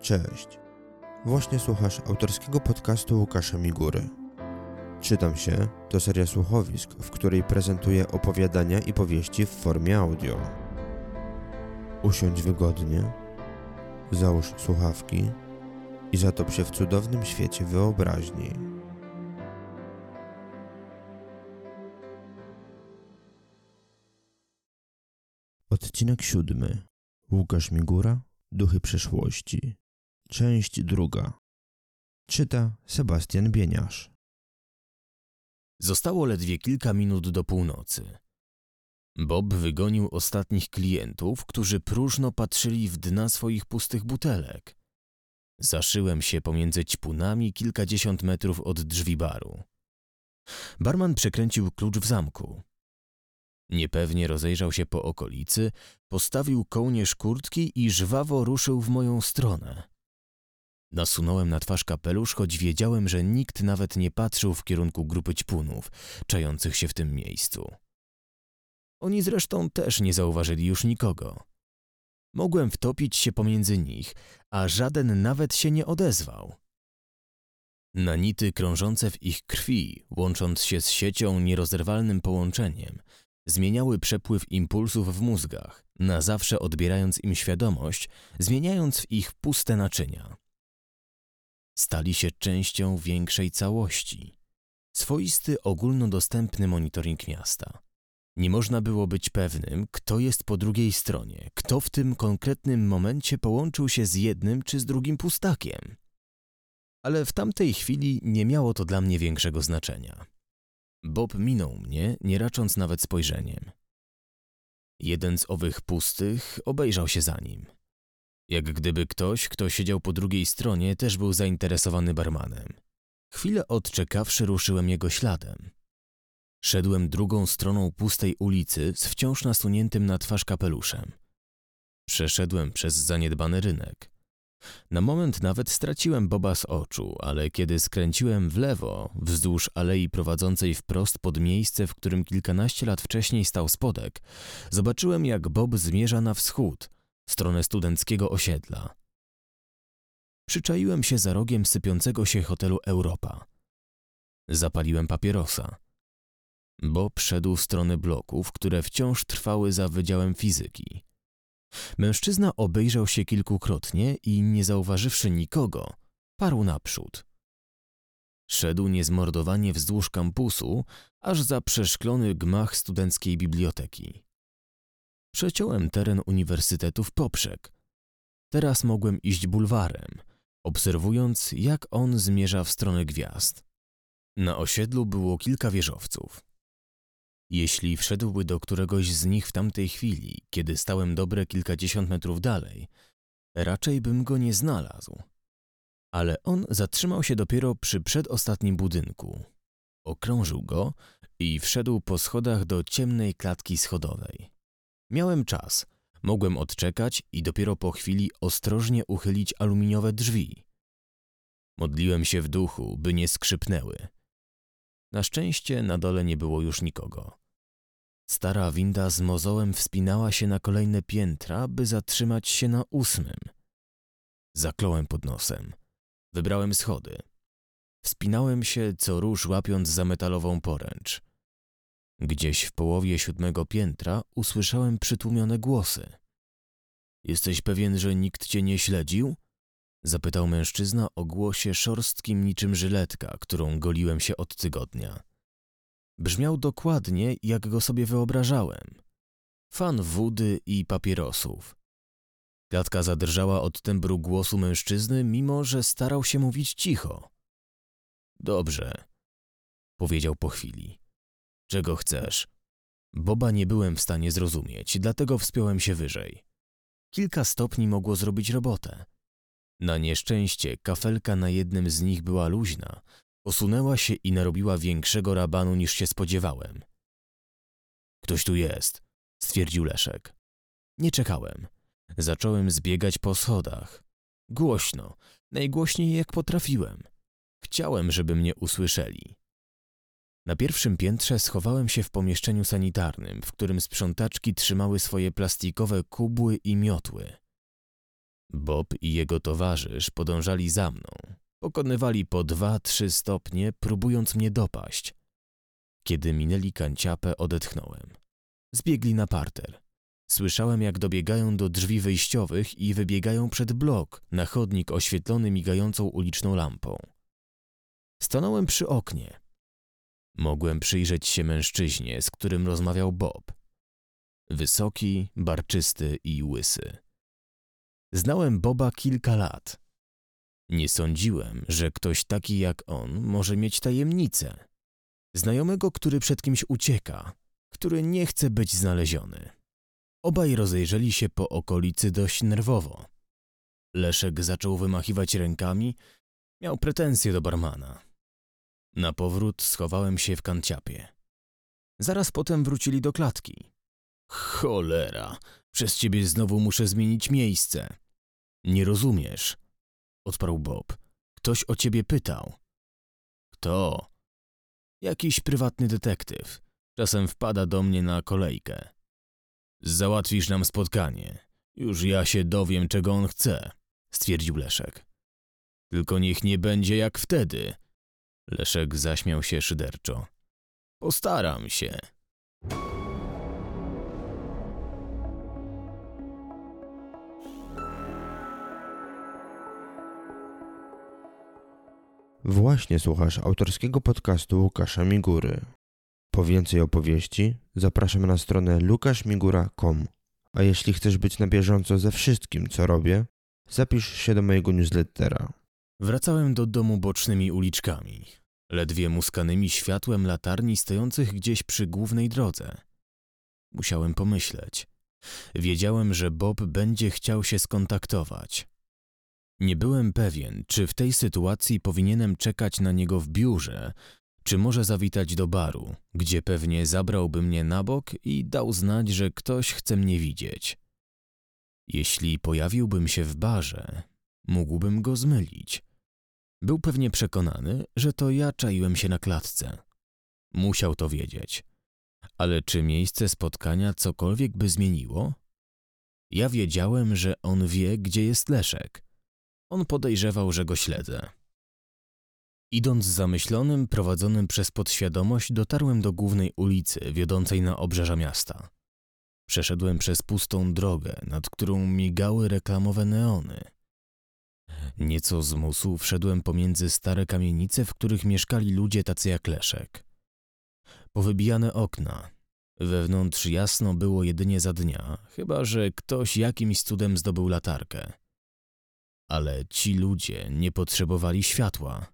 Cześć. Właśnie słuchasz autorskiego podcastu Łukasza Migury. Czytam się to seria słuchowisk, w której prezentuję opowiadania i powieści w formie audio. Usiądź wygodnie, załóż słuchawki i zatop się w cudownym świecie wyobraźni. Odcinek siódmy. Łukasz Migura, Duchy przeszłości. Część druga. Czyta Sebastian Bieniasz. Zostało ledwie kilka minut do północy. Bob wygonił ostatnich klientów, którzy próżno patrzyli w dna swoich pustych butelek. Zaszyłem się pomiędzy ćpunami kilkadziesiąt metrów od drzwi baru. Barman przekręcił klucz w zamku. Niepewnie rozejrzał się po okolicy, postawił kołnierz kurtki i żwawo ruszył w moją stronę. Nasunąłem na twarz kapelusz, choć wiedziałem, że nikt nawet nie patrzył w kierunku grupy ćpunów, czających się w tym miejscu. Oni zresztą też nie zauważyli już nikogo. Mogłem wtopić się pomiędzy nich, a żaden nawet się nie odezwał. Nanity krążące w ich krwi, łącząc się z siecią nierozerwalnym połączeniem, zmieniały przepływ impulsów w mózgach, na zawsze odbierając im świadomość, zmieniając w ich puste naczynia. Stali się częścią większej całości. Swoisty ogólnodostępny monitoring miasta. Nie można było być pewnym, kto jest po drugiej stronie, kto w tym konkretnym momencie połączył się z jednym czy z drugim pustakiem. Ale w tamtej chwili nie miało to dla mnie większego znaczenia. Bob minął mnie, nie racząc nawet spojrzeniem. Jeden z owych pustych obejrzał się za nim. Jak gdyby ktoś, kto siedział po drugiej stronie, też był zainteresowany barmanem. Chwilę odczekawszy, ruszyłem jego śladem. Szedłem drugą stroną pustej ulicy z wciąż nasuniętym na twarz kapeluszem. Przeszedłem przez zaniedbany rynek. Na moment nawet straciłem Boba z oczu, ale kiedy skręciłem w lewo, wzdłuż alei prowadzącej wprost pod miejsce, w którym kilkanaście lat wcześniej stał spodek, zobaczyłem jak Bob zmierza na wschód, stronę studenckiego osiedla. Przyczaiłem się za rogiem sypiącego się hotelu Europa. Zapaliłem papierosa. Bob szedł w stronę bloków, które wciąż trwały za Wydziałem Fizyki. Mężczyzna obejrzał się kilkukrotnie i, nie zauważywszy nikogo, parł naprzód. Szedł niezmordowanie wzdłuż kampusu, aż za przeszklony gmach studenckiej biblioteki. Przeciąłem teren uniwersytetu w poprzek. Teraz mogłem iść bulwarem, obserwując, jak on zmierza w stronę gwiazd. Na osiedlu było kilka wieżowców. Jeśli wszedłby do któregoś z nich w tamtej chwili, kiedy stałem dobre kilkadziesiąt metrów dalej, raczej bym go nie znalazł. Ale on zatrzymał się dopiero przy przedostatnim budynku. Okrążył go i wszedł po schodach do ciemnej klatki schodowej. Miałem czas. Mogłem odczekać i dopiero po chwili ostrożnie uchylić aluminiowe drzwi. Modliłem się w duchu, by nie skrzypnęły. Na szczęście na dole nie było już nikogo. Stara winda z mozołem wspinała się na kolejne piętra, by zatrzymać się na ósmym. Zakląłem pod nosem. Wybrałem schody. Wspinałem się co róż łapiąc za metalową poręcz. Gdzieś w połowie siódmego piętra usłyszałem przytłumione głosy. Jesteś pewien, że nikt cię nie śledził? Zapytał mężczyzna o głosie szorstkim niczym żyletka, którą goliłem się od tygodnia. Brzmiał dokładnie, jak go sobie wyobrażałem. Fan wody i papierosów. Klatka zadrżała od tembru głosu mężczyzny, mimo że starał się mówić cicho. Dobrze, powiedział po chwili. Czego chcesz? Boba nie byłem w stanie zrozumieć, dlatego wspiąłem się wyżej. Kilka stopni mogło zrobić robotę. Na nieszczęście kafelka na jednym z nich była luźna, Osunęła się i narobiła większego rabanu niż się spodziewałem. Ktoś tu jest, stwierdził Leszek. Nie czekałem. Zacząłem zbiegać po schodach. Głośno, najgłośniej jak potrafiłem. Chciałem, żeby mnie usłyszeli. Na pierwszym piętrze schowałem się w pomieszczeniu sanitarnym, w którym sprzątaczki trzymały swoje plastikowe kubły i miotły. Bob i jego towarzysz podążali za mną. Pokonywali po dwa, trzy stopnie, próbując mnie dopaść. Kiedy minęli kanciapę, odetchnąłem. Zbiegli na parter. Słyszałem, jak dobiegają do drzwi wyjściowych i wybiegają przed blok, na chodnik oświetlony migającą uliczną lampą. Stanąłem przy oknie. Mogłem przyjrzeć się mężczyźnie, z którym rozmawiał Bob. Wysoki, barczysty i łysy. Znałem Boba kilka lat. Nie sądziłem, że ktoś taki jak on może mieć tajemnicę. Znajomego, który przed kimś ucieka, który nie chce być znaleziony. Obaj rozejrzeli się po okolicy dość nerwowo. Leszek zaczął wymachiwać rękami, miał pretensje do barmana. Na powrót schowałem się w kanciapie. Zaraz potem wrócili do klatki. Cholera, przez ciebie znowu muszę zmienić miejsce. Nie rozumiesz, odparł Bob. Ktoś o ciebie pytał. Kto? Jakiś prywatny detektyw. Czasem wpada do mnie na kolejkę. Załatwisz nam spotkanie. Już ja się dowiem, czego on chce, stwierdził Leszek. Tylko niech nie będzie jak wtedy. Leszek zaśmiał się szyderczo. Postaram się. Właśnie słuchasz autorskiego podcastu Łukasza Migury. Po więcej opowieści zapraszam na stronę lukaszmigura.com. A jeśli chcesz być na bieżąco ze wszystkim, co robię, zapisz się do mojego newslettera. Wracałem do domu bocznymi uliczkami, ledwie muskanymi światłem latarni stojących gdzieś przy głównej drodze. Musiałem pomyśleć. Wiedziałem, że Bob będzie chciał się skontaktować. Nie byłem pewien, czy w tej sytuacji powinienem czekać na niego w biurze, czy może zawitać do baru, gdzie pewnie zabrałby mnie na bok i dał znać, że ktoś chce mnie widzieć. Jeśli pojawiłbym się w barze, mógłbym go zmylić. Był pewnie przekonany, że to ja czaiłem się na klatce. Musiał to wiedzieć. Ale czy miejsce spotkania cokolwiek by zmieniło? Ja wiedziałem, że on wie, gdzie jest Leszek. On podejrzewał, że go śledzę. Idąc zamyślonym, prowadzonym przez podświadomość, dotarłem do głównej ulicy wiodącej na obrzeża miasta. Przeszedłem przez pustą drogę, nad którą migały reklamowe neony. Nieco z musu wszedłem pomiędzy stare kamienice, w których mieszkali ludzie tacy jak Leszek. Powybijane okna. Wewnątrz jasno było jedynie za dnia, chyba że ktoś jakimś cudem zdobył latarkę. Ale ci ludzie nie potrzebowali światła.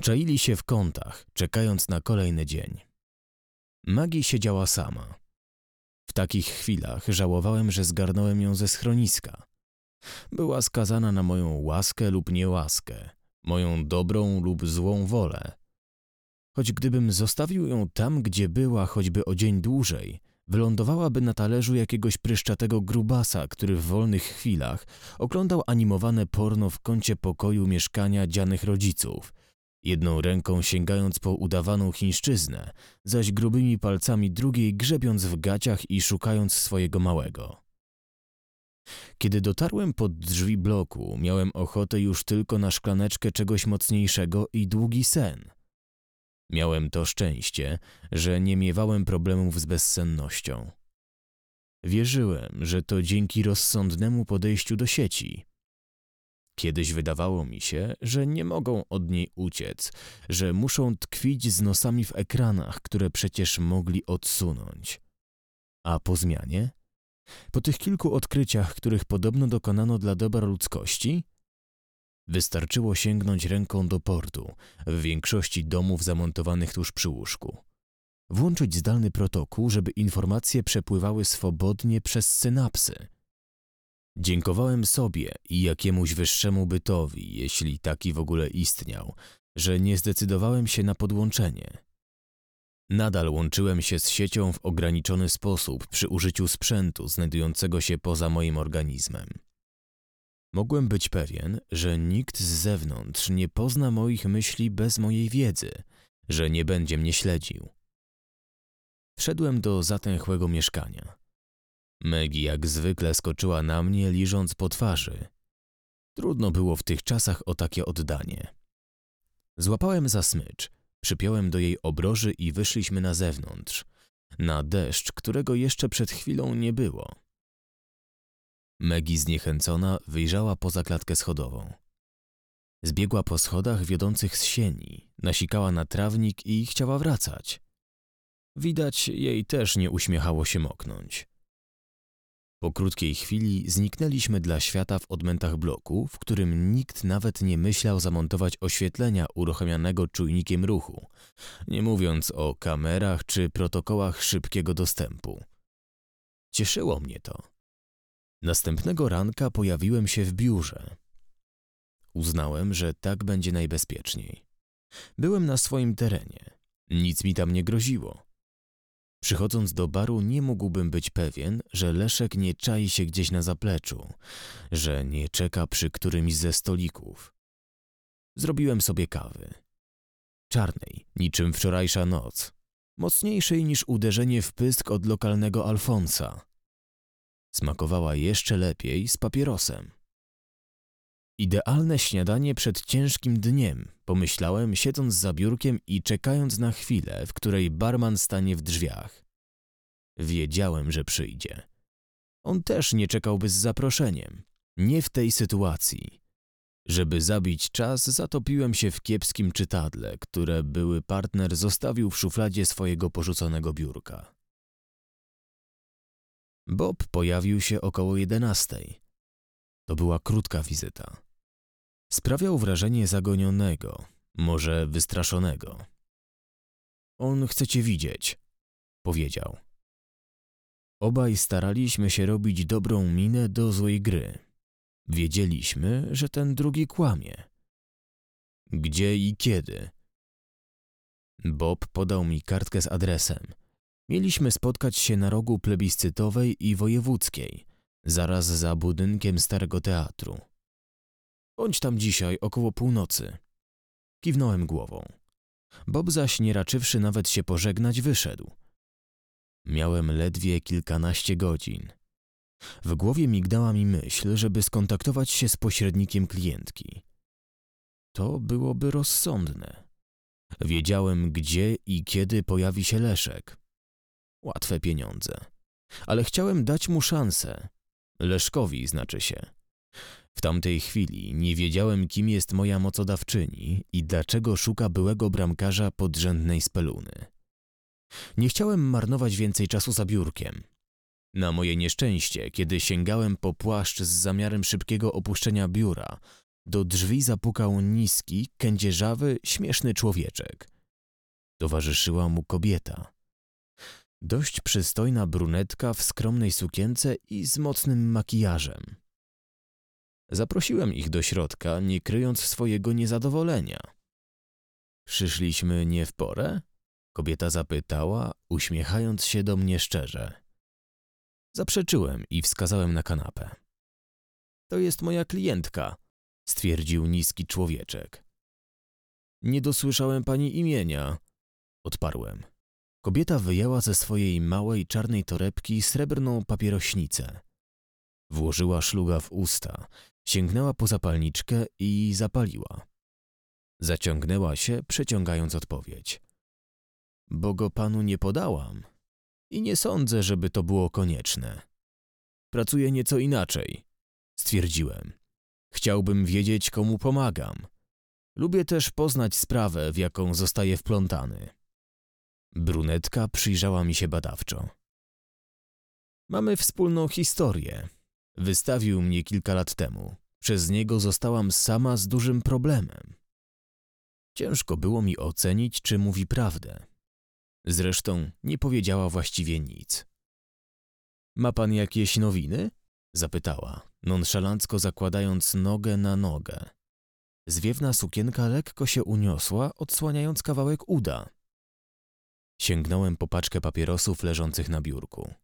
Czaili się w kątach, czekając na kolejny dzień. Maggie siedziała sama. W takich chwilach żałowałem, że zgarnąłem ją ze schroniska. Była skazana na moją łaskę lub niełaskę, moją dobrą lub złą wolę. Choć gdybym zostawił ją tam, gdzie była, choćby o dzień dłużej, wylądowałaby na talerzu jakiegoś pryszczatego grubasa, który w wolnych chwilach oglądał animowane porno w kącie pokoju mieszkania dzianych rodziców, jedną ręką sięgając po udawaną chińszczyznę, zaś grubymi palcami drugiej grzebiąc w gaciach i szukając swojego małego. Kiedy dotarłem pod drzwi bloku, miałem ochotę już tylko na szklaneczkę czegoś mocniejszego i długi sen. Miałem to szczęście, że nie miewałem problemów z bezsennością. Wierzyłem, że to dzięki rozsądnemu podejściu do sieci. Kiedyś wydawało mi się, że nie mogą od niej uciec, że muszą tkwić z nosami w ekranach, które przecież mogli odsunąć. A po zmianie? Po tych kilku odkryciach, których podobno dokonano dla dobra ludzkości, wystarczyło sięgnąć ręką do portu w większości domów zamontowanych tuż przy łóżku. Włączyć zdalny protokół, żeby informacje przepływały swobodnie przez synapsy. Dziękowałem sobie i jakiemuś wyższemu bytowi, jeśli taki w ogóle istniał, że nie zdecydowałem się na podłączenie. Nadal łączyłem się z siecią w ograniczony sposób przy użyciu sprzętu znajdującego się poza moim organizmem. Mogłem być pewien, że nikt z zewnątrz nie pozna moich myśli bez mojej wiedzy, że nie będzie mnie śledził. Wszedłem do zatęchłego mieszkania. Megi jak zwykle skoczyła na mnie, liżąc po twarzy. Trudno było w tych czasach o takie oddanie. Złapałem za smycz, przypiąłem do jej obroży i wyszliśmy na zewnątrz, na deszcz, którego jeszcze przed chwilą nie było. Megi zniechęcona wyjrzała poza klatkę schodową. Zbiegła po schodach wiodących z sieni, nasikała na trawnik i chciała wracać. Widać, jej też nie uśmiechało się moknąć. Po krótkiej chwili zniknęliśmy dla świata w odmętach bloku, w którym nikt nawet nie myślał zamontować oświetlenia uruchamianego czujnikiem ruchu, nie mówiąc o kamerach czy protokołach szybkiego dostępu. Cieszyło mnie to. Następnego ranka pojawiłem się w biurze. Uznałem, że tak będzie najbezpieczniej. Byłem na swoim terenie. Nic mi tam nie groziło. Przychodząc do baru nie mógłbym być pewien, że Leszek nie czai się gdzieś na zapleczu, że nie czeka przy którymś ze stolików. Zrobiłem sobie kawy. Czarnej, niczym wczorajsza noc. Mocniejszej niż uderzenie w pysk od lokalnego Alfonsa. Smakowała jeszcze lepiej z papierosem. Idealne śniadanie przed ciężkim dniem, pomyślałem, siedząc za biurkiem i czekając na chwilę, w której barman stanie w drzwiach. Wiedziałem, że przyjdzie. On też nie czekałby z zaproszeniem. Nie w tej sytuacji. Żeby zabić czas, zatopiłem się w kiepskim czytadle, które były partner zostawił w szufladzie swojego porzuconego biurka. Bob pojawił się około jedenastej. To była krótka wizyta. Sprawiał wrażenie zagonionego, może wystraszonego. On chce cię widzieć, powiedział. Obaj staraliśmy się robić dobrą minę do złej gry. Wiedzieliśmy, że ten drugi kłamie. Gdzie i kiedy? Bob podał mi kartkę z adresem. Mieliśmy spotkać się na rogu plebiscytowej i wojewódzkiej, zaraz za budynkiem Starego Teatru. Bądź tam dzisiaj około północy. Kiwnąłem głową. Bob zaś, nie raczywszy nawet się pożegnać, wyszedł. Miałem ledwie kilkanaście godzin. W głowie migdała mi myśl, żeby skontaktować się z pośrednikiem klientki. To byłoby rozsądne. Wiedziałem, gdzie i kiedy pojawi się Leszek. Łatwe pieniądze. Ale chciałem dać mu szansę. Leszkowi znaczy się. W tamtej chwili nie wiedziałem, kim jest moja mocodawczyni i dlaczego szuka byłego bramkarza podrzędnej speluny. Nie chciałem marnować więcej czasu za biurkiem. Na moje nieszczęście, kiedy sięgałem po płaszcz z zamiarem szybkiego opuszczenia biura, do drzwi zapukał niski, kędzierzawy, śmieszny człowieczek. Towarzyszyła mu kobieta. Dość przystojna brunetka w skromnej sukience i z mocnym makijażem. Zaprosiłem ich do środka, nie kryjąc swojego niezadowolenia. Przyszliśmy nie w porę? Kobieta zapytała, uśmiechając się do mnie szczerze. Zaprzeczyłem i wskazałem na kanapę. To jest moja klientka, stwierdził niski człowieczek. Nie dosłyszałem pani imienia, odparłem. Kobieta wyjęła ze swojej małej czarnej torebki srebrną papierośnicę. Włożyła szluga w usta, sięgnęła po zapalniczkę i zapaliła. Zaciągnęła się, przeciągając odpowiedź. Bo go panu nie podałam i nie sądzę, żeby to było konieczne. Pracuję nieco inaczej, stwierdziłem. Chciałbym wiedzieć, komu pomagam. Lubię też poznać sprawę, w jaką zostaje wplątany. Brunetka przyjrzała mi się badawczo. Mamy wspólną historię. Wystawił mnie kilka lat temu. Przez niego zostałam sama z dużym problemem. Ciężko było mi ocenić, czy mówi prawdę. Zresztą nie powiedziała właściwie nic. Ma pan jakieś nowiny? zapytała, nonszalancko zakładając nogę na nogę. Zwiewna sukienka lekko się uniosła, odsłaniając kawałek uda. Sięgnąłem po paczkę papierosów leżących na biurku.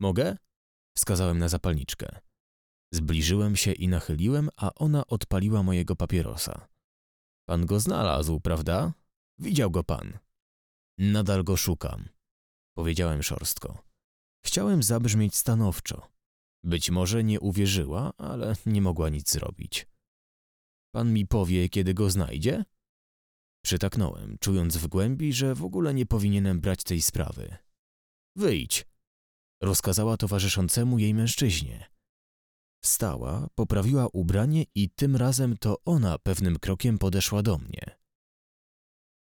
Mogę? Wskazałem na zapalniczkę. Zbliżyłem się i nachyliłem, a ona odpaliła mojego papierosa. Pan go znalazł, prawda? Widział go pan. Nadal go szukam, powiedziałem szorstko. Chciałem zabrzmieć stanowczo. Być może nie uwierzyła, ale nie mogła nic zrobić. Pan mi powie, kiedy go znajdzie? Przytaknąłem, czując w głębi, że w ogóle nie powinienem brać tej sprawy. Wyjdź! Rozkazała towarzyszącemu jej mężczyźnie. Stała, poprawiła ubranie i tym razem to ona pewnym krokiem podeszła do mnie.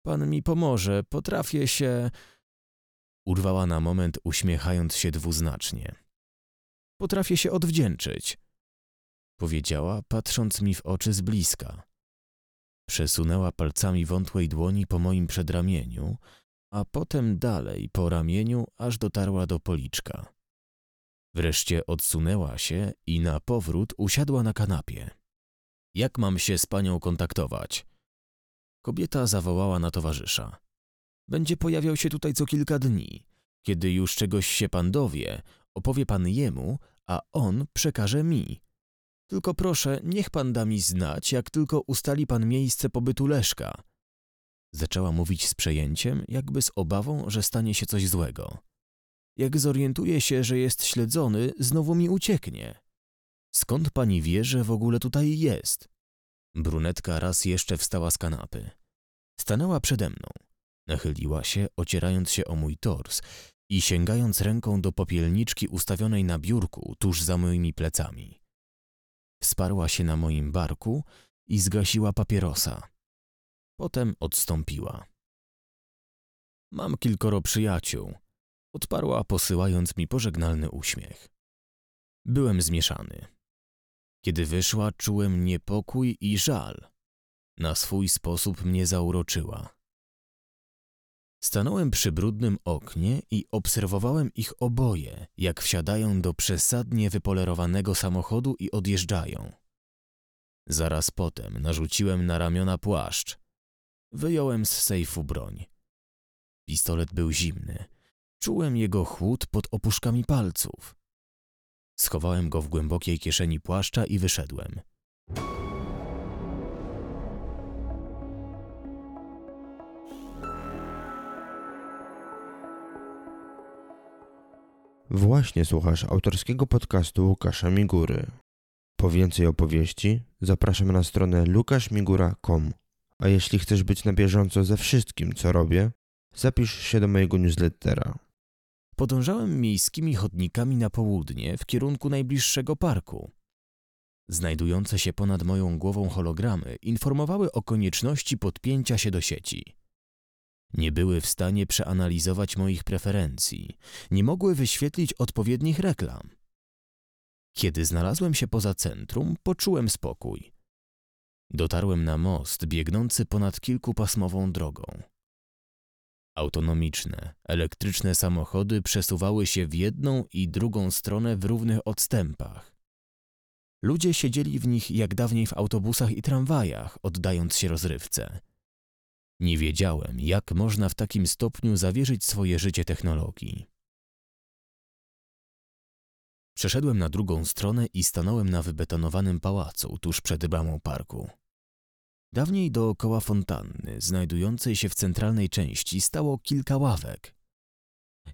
Pan mi pomoże, potrafię się. Urwała na moment, uśmiechając się dwuznacznie. Potrafię się odwdzięczyć, powiedziała, patrząc mi w oczy z bliska. Przesunęła palcami wątłej dłoni po moim przedramieniu, a potem dalej po ramieniu, aż dotarła do policzka. Wreszcie odsunęła się i na powrót usiadła na kanapie. Jak mam się z panią kontaktować? Kobieta zawołała na towarzysza. Będzie pojawiał się tutaj co kilka dni. Kiedy już czegoś się pan dowie, opowie pan jemu, a on przekaże mi. Tylko proszę, niech pan da mi znać, jak tylko ustali pan miejsce pobytu Leszka. Zaczęła mówić z przejęciem, jakby z obawą, że stanie się coś złego. Jak zorientuje się, że jest śledzony, znowu mi ucieknie. Skąd pani wie, że w ogóle tutaj jest? Brunetka raz jeszcze wstała z kanapy. Stanęła przede mną. Nachyliła się, ocierając się o mój tors i sięgając ręką do popielniczki ustawionej na biurku tuż za moimi plecami. Wsparła się na moim barku i zgasiła papierosa. Potem odstąpiła. Mam kilkoro przyjaciół, odparła posyłając mi pożegnalny uśmiech. Byłem zmieszany. Kiedy wyszła, czułem niepokój i żal. Na swój sposób mnie zauroczyła. Stanąłem przy brudnym oknie i obserwowałem ich oboje, jak wsiadają do przesadnie wypolerowanego samochodu i odjeżdżają. Zaraz potem narzuciłem na ramiona płaszcz. Wyjąłem z sejfu broń. Pistolet był zimny. Czułem jego chłód pod opuszkami palców. Schowałem go w głębokiej kieszeni płaszcza i wyszedłem. Właśnie słuchasz autorskiego podcastu Łukasza Migury. Po więcej opowieści zapraszam na stronę lukaszmigura.com. A jeśli chcesz być na bieżąco ze wszystkim, co robię, zapisz się do mojego newslettera. Podążałem miejskimi chodnikami na południe w kierunku najbliższego parku. Znajdujące się ponad moją głową hologramy informowały o konieczności podpięcia się do sieci. Nie były w stanie przeanalizować moich preferencji, nie mogły wyświetlić odpowiednich reklam. Kiedy znalazłem się poza centrum, poczułem spokój. Dotarłem na most biegnący ponad kilkupasmową drogą. Autonomiczne, elektryczne samochody przesuwały się w jedną i drugą stronę w równych odstępach. Ludzie siedzieli w nich jak dawniej w autobusach i tramwajach, oddając się rozrywce. Nie wiedziałem, jak można w takim stopniu zawierzyć swoje życie technologii. Przeszedłem na drugą stronę i stanąłem na wybetonowanym pałacu tuż przed bramą parku. Dawniej dookoła fontanny, znajdującej się w centralnej części, stało kilka ławek.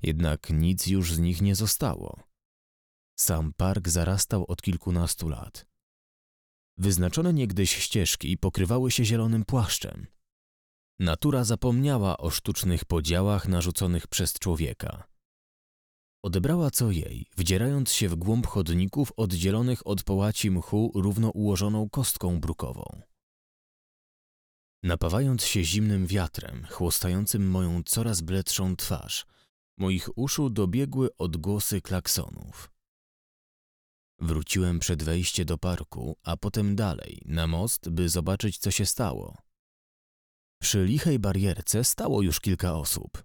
Jednak nic już z nich nie zostało. Sam park zarastał od kilkunastu lat. Wyznaczone niegdyś ścieżki pokrywały się zielonym płaszczem. Natura zapomniała o sztucznych podziałach narzuconych przez człowieka. Odebrała co jej, wdzierając się w głąb chodników oddzielonych od połaci mchu równo ułożoną kostką brukową. Napawając się zimnym wiatrem, chłostającym moją coraz bledszą twarz, moich uszu dobiegły odgłosy klaksonów. Wróciłem przed wejście do parku, a potem dalej, na most, by zobaczyć, co się stało. Przy lichej barierce stało już kilka osób.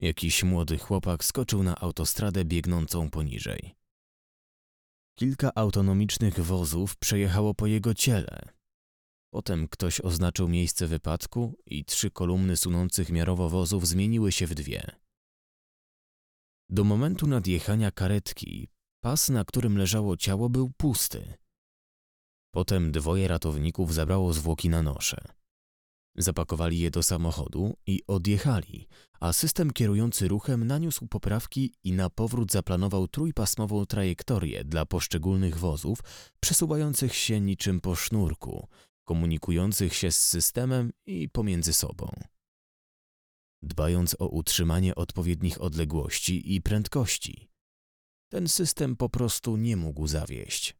Jakiś młody chłopak skoczył na autostradę biegnącą poniżej. Kilka autonomicznych wozów przejechało po jego ciele. Potem ktoś oznaczył miejsce wypadku i trzy kolumny sunących miarowo wozów zmieniły się w dwie. Do momentu nadjechania karetki pas, na którym leżało ciało, był pusty. Potem dwoje ratowników zabrało zwłoki na nosze. Zapakowali je do samochodu i odjechali, a system kierujący ruchem naniósł poprawki i na powrót zaplanował trójpasmową trajektorię dla poszczególnych wozów przesuwających się niczym po sznurku, komunikujących się z systemem i pomiędzy sobą. Dbając o utrzymanie odpowiednich odległości i prędkości, ten system po prostu nie mógł zawieść.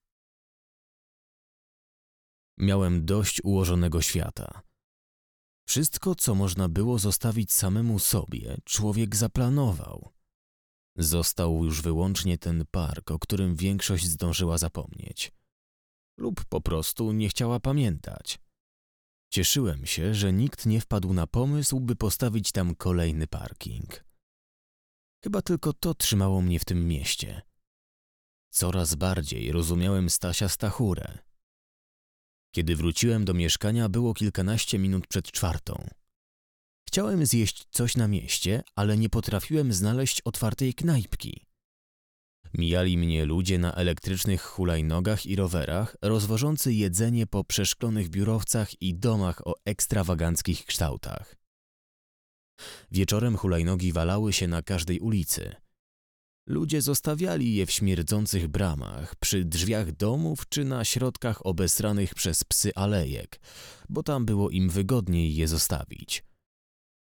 Miałem dość ułożonego świata. Wszystko, co można było zostawić samemu sobie, człowiek zaplanował. Został już wyłącznie ten park, o którym większość zdążyła zapomnieć. Lub po prostu nie chciała pamiętać. Cieszyłem się, że nikt nie wpadł na pomysł, by postawić tam kolejny parking. Chyba tylko to trzymało mnie w tym mieście. Coraz bardziej rozumiałem Stasia Stachurę. Kiedy wróciłem do mieszkania, było kilkanaście minut przed czwartą. Chciałem zjeść coś na mieście, ale nie potrafiłem znaleźć otwartej knajpki. Mijali mnie ludzie na elektrycznych hulajnogach i rowerach, rozwożący jedzenie po przeszklonych biurowcach i domach o ekstrawaganckich kształtach. Wieczorem hulajnogi walały się na każdej ulicy. Ludzie zostawiali je w śmierdzących bramach, przy drzwiach domów czy na środkach obesranych przez psy alejek, bo tam było im wygodniej je zostawić.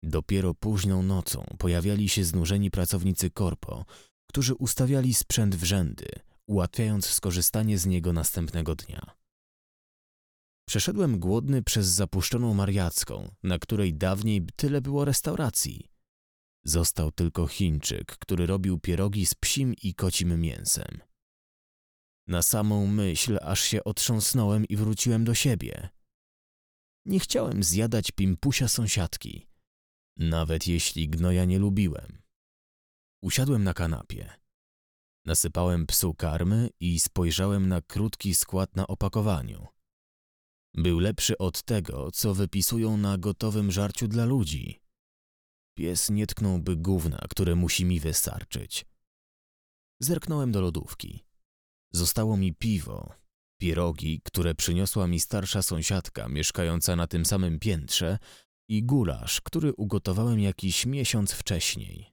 Dopiero późną nocą pojawiali się znużeni pracownicy korpo, którzy ustawiali sprzęt w rzędy, ułatwiając skorzystanie z niego następnego dnia. Przeszedłem głodny przez zapuszczoną Mariacką, na której dawniej tyle było restauracji. Został tylko Chińczyk, który robił pierogi z psim i kocim mięsem. Na samą myśl aż się otrząsnąłem i wróciłem do siebie. Nie chciałem zjadać pimpusia sąsiadki, nawet jeśli gnoja nie lubiłem. Usiadłem na kanapie. Nasypałem psu karmy i spojrzałem na krótki skład na opakowaniu. Był lepszy od tego, co wypisują na gotowym żarciu dla ludzi. Pies nie tknąłby gówna, które musi mi wystarczyć. Zerknąłem do lodówki. Zostało mi piwo, pierogi, które przyniosła mi starsza sąsiadka mieszkająca na tym samym piętrze i gulasz, który ugotowałem jakiś miesiąc wcześniej.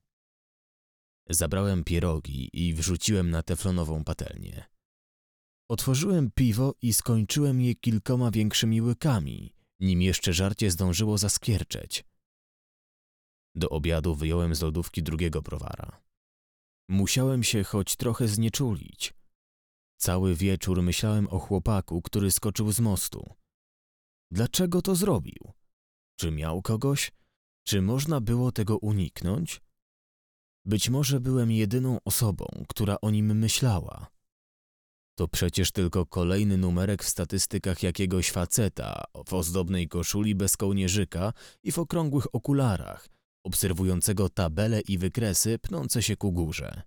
Zabrałem pierogi i wrzuciłem na teflonową patelnię. Otworzyłem piwo i skończyłem je kilkoma większymi łykami, nim jeszcze żarcie zdążyło zaskierczeć. Do obiadu wyjąłem z lodówki drugiego browara. Musiałem się choć trochę znieczulić. Cały wieczór myślałem o chłopaku, który skoczył z mostu. Dlaczego to zrobił? Czy miał kogoś? Czy można było tego uniknąć? Być może byłem jedyną osobą, która o nim myślała. To przecież tylko kolejny numerek w statystykach jakiegoś faceta w ozdobnej koszuli bez kołnierzyka i w okrągłych okularach, obserwującego tabele i wykresy pnące się ku górze.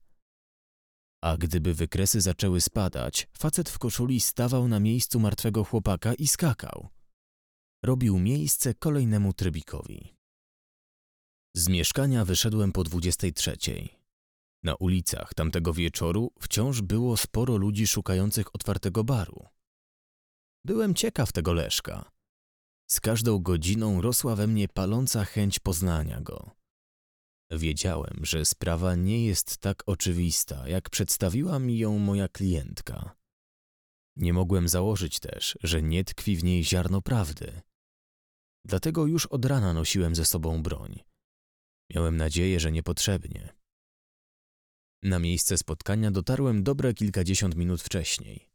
A gdyby wykresy zaczęły spadać, facet w koszuli stawał na miejscu martwego chłopaka i skakał. Robił miejsce kolejnemu trybikowi. Z mieszkania wyszedłem po dwudziestej trzeciej. Na ulicach tamtego wieczoru wciąż było sporo ludzi szukających otwartego baru. Byłem ciekaw tego Leszka. Z każdą godziną rosła we mnie paląca chęć poznania go. Wiedziałem, że sprawa nie jest tak oczywista, jak przedstawiła mi ją moja klientka. Nie mogłem założyć też, że nie tkwi w niej ziarno prawdy. Dlatego już od rana nosiłem ze sobą broń. Miałem nadzieję, że niepotrzebnie. Na miejsce spotkania dotarłem dobre kilkadziesiąt minut wcześniej.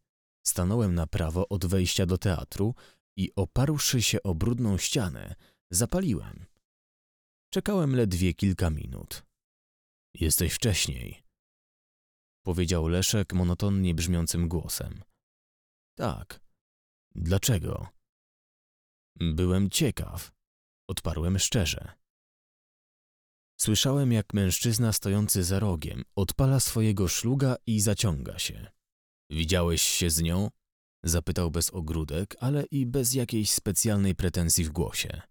Stanąłem na prawo od wejścia do teatru i oparłszy się o brudną ścianę, zapaliłem. Czekałem ledwie kilka minut. Jesteś wcześniej, powiedział Leszek monotonnie brzmiącym głosem. Tak. Dlaczego? Byłem ciekaw. Odparłem szczerze. Słyszałem, jak mężczyzna stojący za rogiem odpala swojego szluga i zaciąga się. Widziałeś się z nią? Zapytał bez ogródek, ale i bez jakiejś specjalnej pretensji w głosie.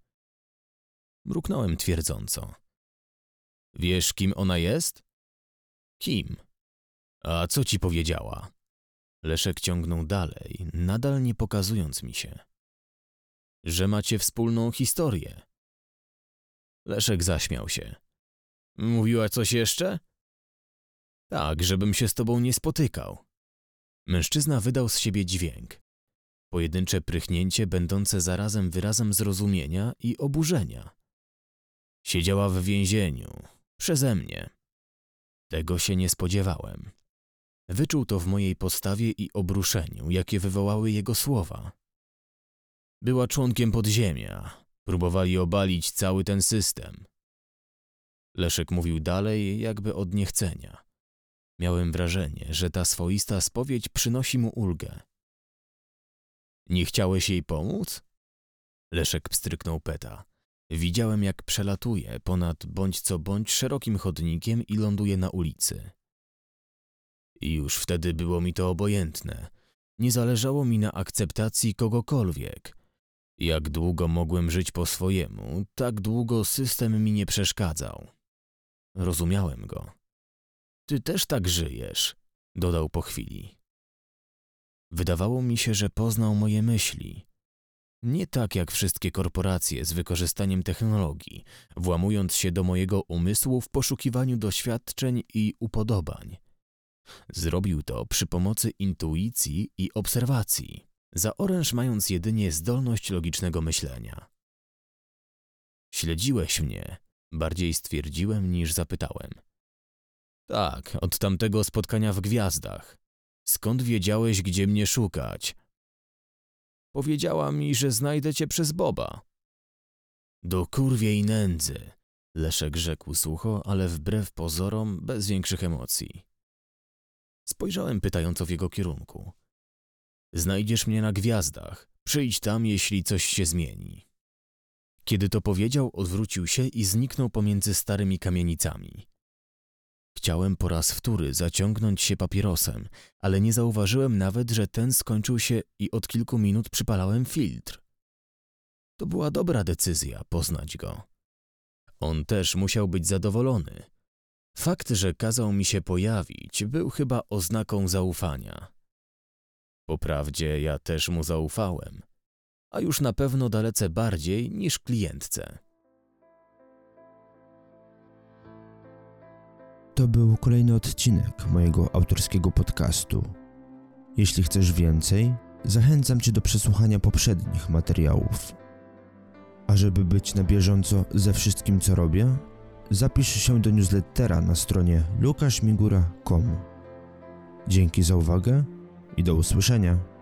Mruknąłem twierdząco. Wiesz, kim ona jest? Kim? A co ci powiedziała? Leszek ciągnął dalej, nadal nie pokazując mi się. że macie wspólną historię. Leszek zaśmiał się. Mówiła coś jeszcze? Tak, żebym się z tobą nie spotykał. Mężczyzna wydał z siebie dźwięk. Pojedyncze prychnięcie będące zarazem wyrazem zrozumienia i oburzenia. Siedziała w więzieniu. Przeze mnie. Tego się nie spodziewałem. Wyczuł to w mojej postawie i obruszeniu, jakie wywołały jego słowa. Była członkiem podziemia. Próbowali obalić cały ten system. Leszek mówił dalej, jakby od niechcenia. Miałem wrażenie, że ta swoista spowiedź przynosi mu ulgę. Nie chciałeś jej pomóc? Leszek pstryknął peta. Widziałem, jak przelatuje ponad bądź co bądź szerokim chodnikiem i ląduje na ulicy. I już wtedy było mi to obojętne. Nie zależało mi na akceptacji kogokolwiek. Jak długo mogłem żyć po swojemu, tak długo system mi nie przeszkadzał. Rozumiałem go. Ty też tak żyjesz, dodał po chwili. Wydawało mi się, że poznał moje myśli. Nie tak jak wszystkie korporacje z wykorzystaniem technologii, włamując się do mojego umysłu w poszukiwaniu doświadczeń i upodobań. Zrobił to przy pomocy intuicji i obserwacji, za oręż mając jedynie zdolność logicznego myślenia. Śledziłeś mnie, bardziej stwierdziłem niż zapytałem. Tak, od tamtego spotkania w gwiazdach. Skąd wiedziałeś, gdzie mnie szukać? Powiedziała mi, że znajdę cię przez Boba. Do kurwiej nędzy, Leszek rzekł sucho, ale wbrew pozorom bez większych emocji. Spojrzałem pytająco w jego kierunku. Znajdziesz mnie na gwiazdach. Przyjdź tam, jeśli coś się zmieni. Kiedy to powiedział, odwrócił się i zniknął pomiędzy starymi kamienicami. Chciałem po raz wtóry zaciągnąć się papierosem, ale nie zauważyłem nawet, że ten skończył się i od kilku minut przypalałem filtr. To była dobra decyzja poznać go. On też musiał być zadowolony. Fakt, że kazał mi się pojawić, był chyba oznaką zaufania. Poprawdzie ja też mu zaufałem, a już na pewno dalece bardziej niż klientce. To był kolejny odcinek mojego autorskiego podcastu. Jeśli chcesz więcej, zachęcam Cię do przesłuchania poprzednich materiałów. A żeby być na bieżąco ze wszystkim, co robię, zapisz się do newslettera na stronie lukaszmigura.com. Dzięki za uwagę i do usłyszenia.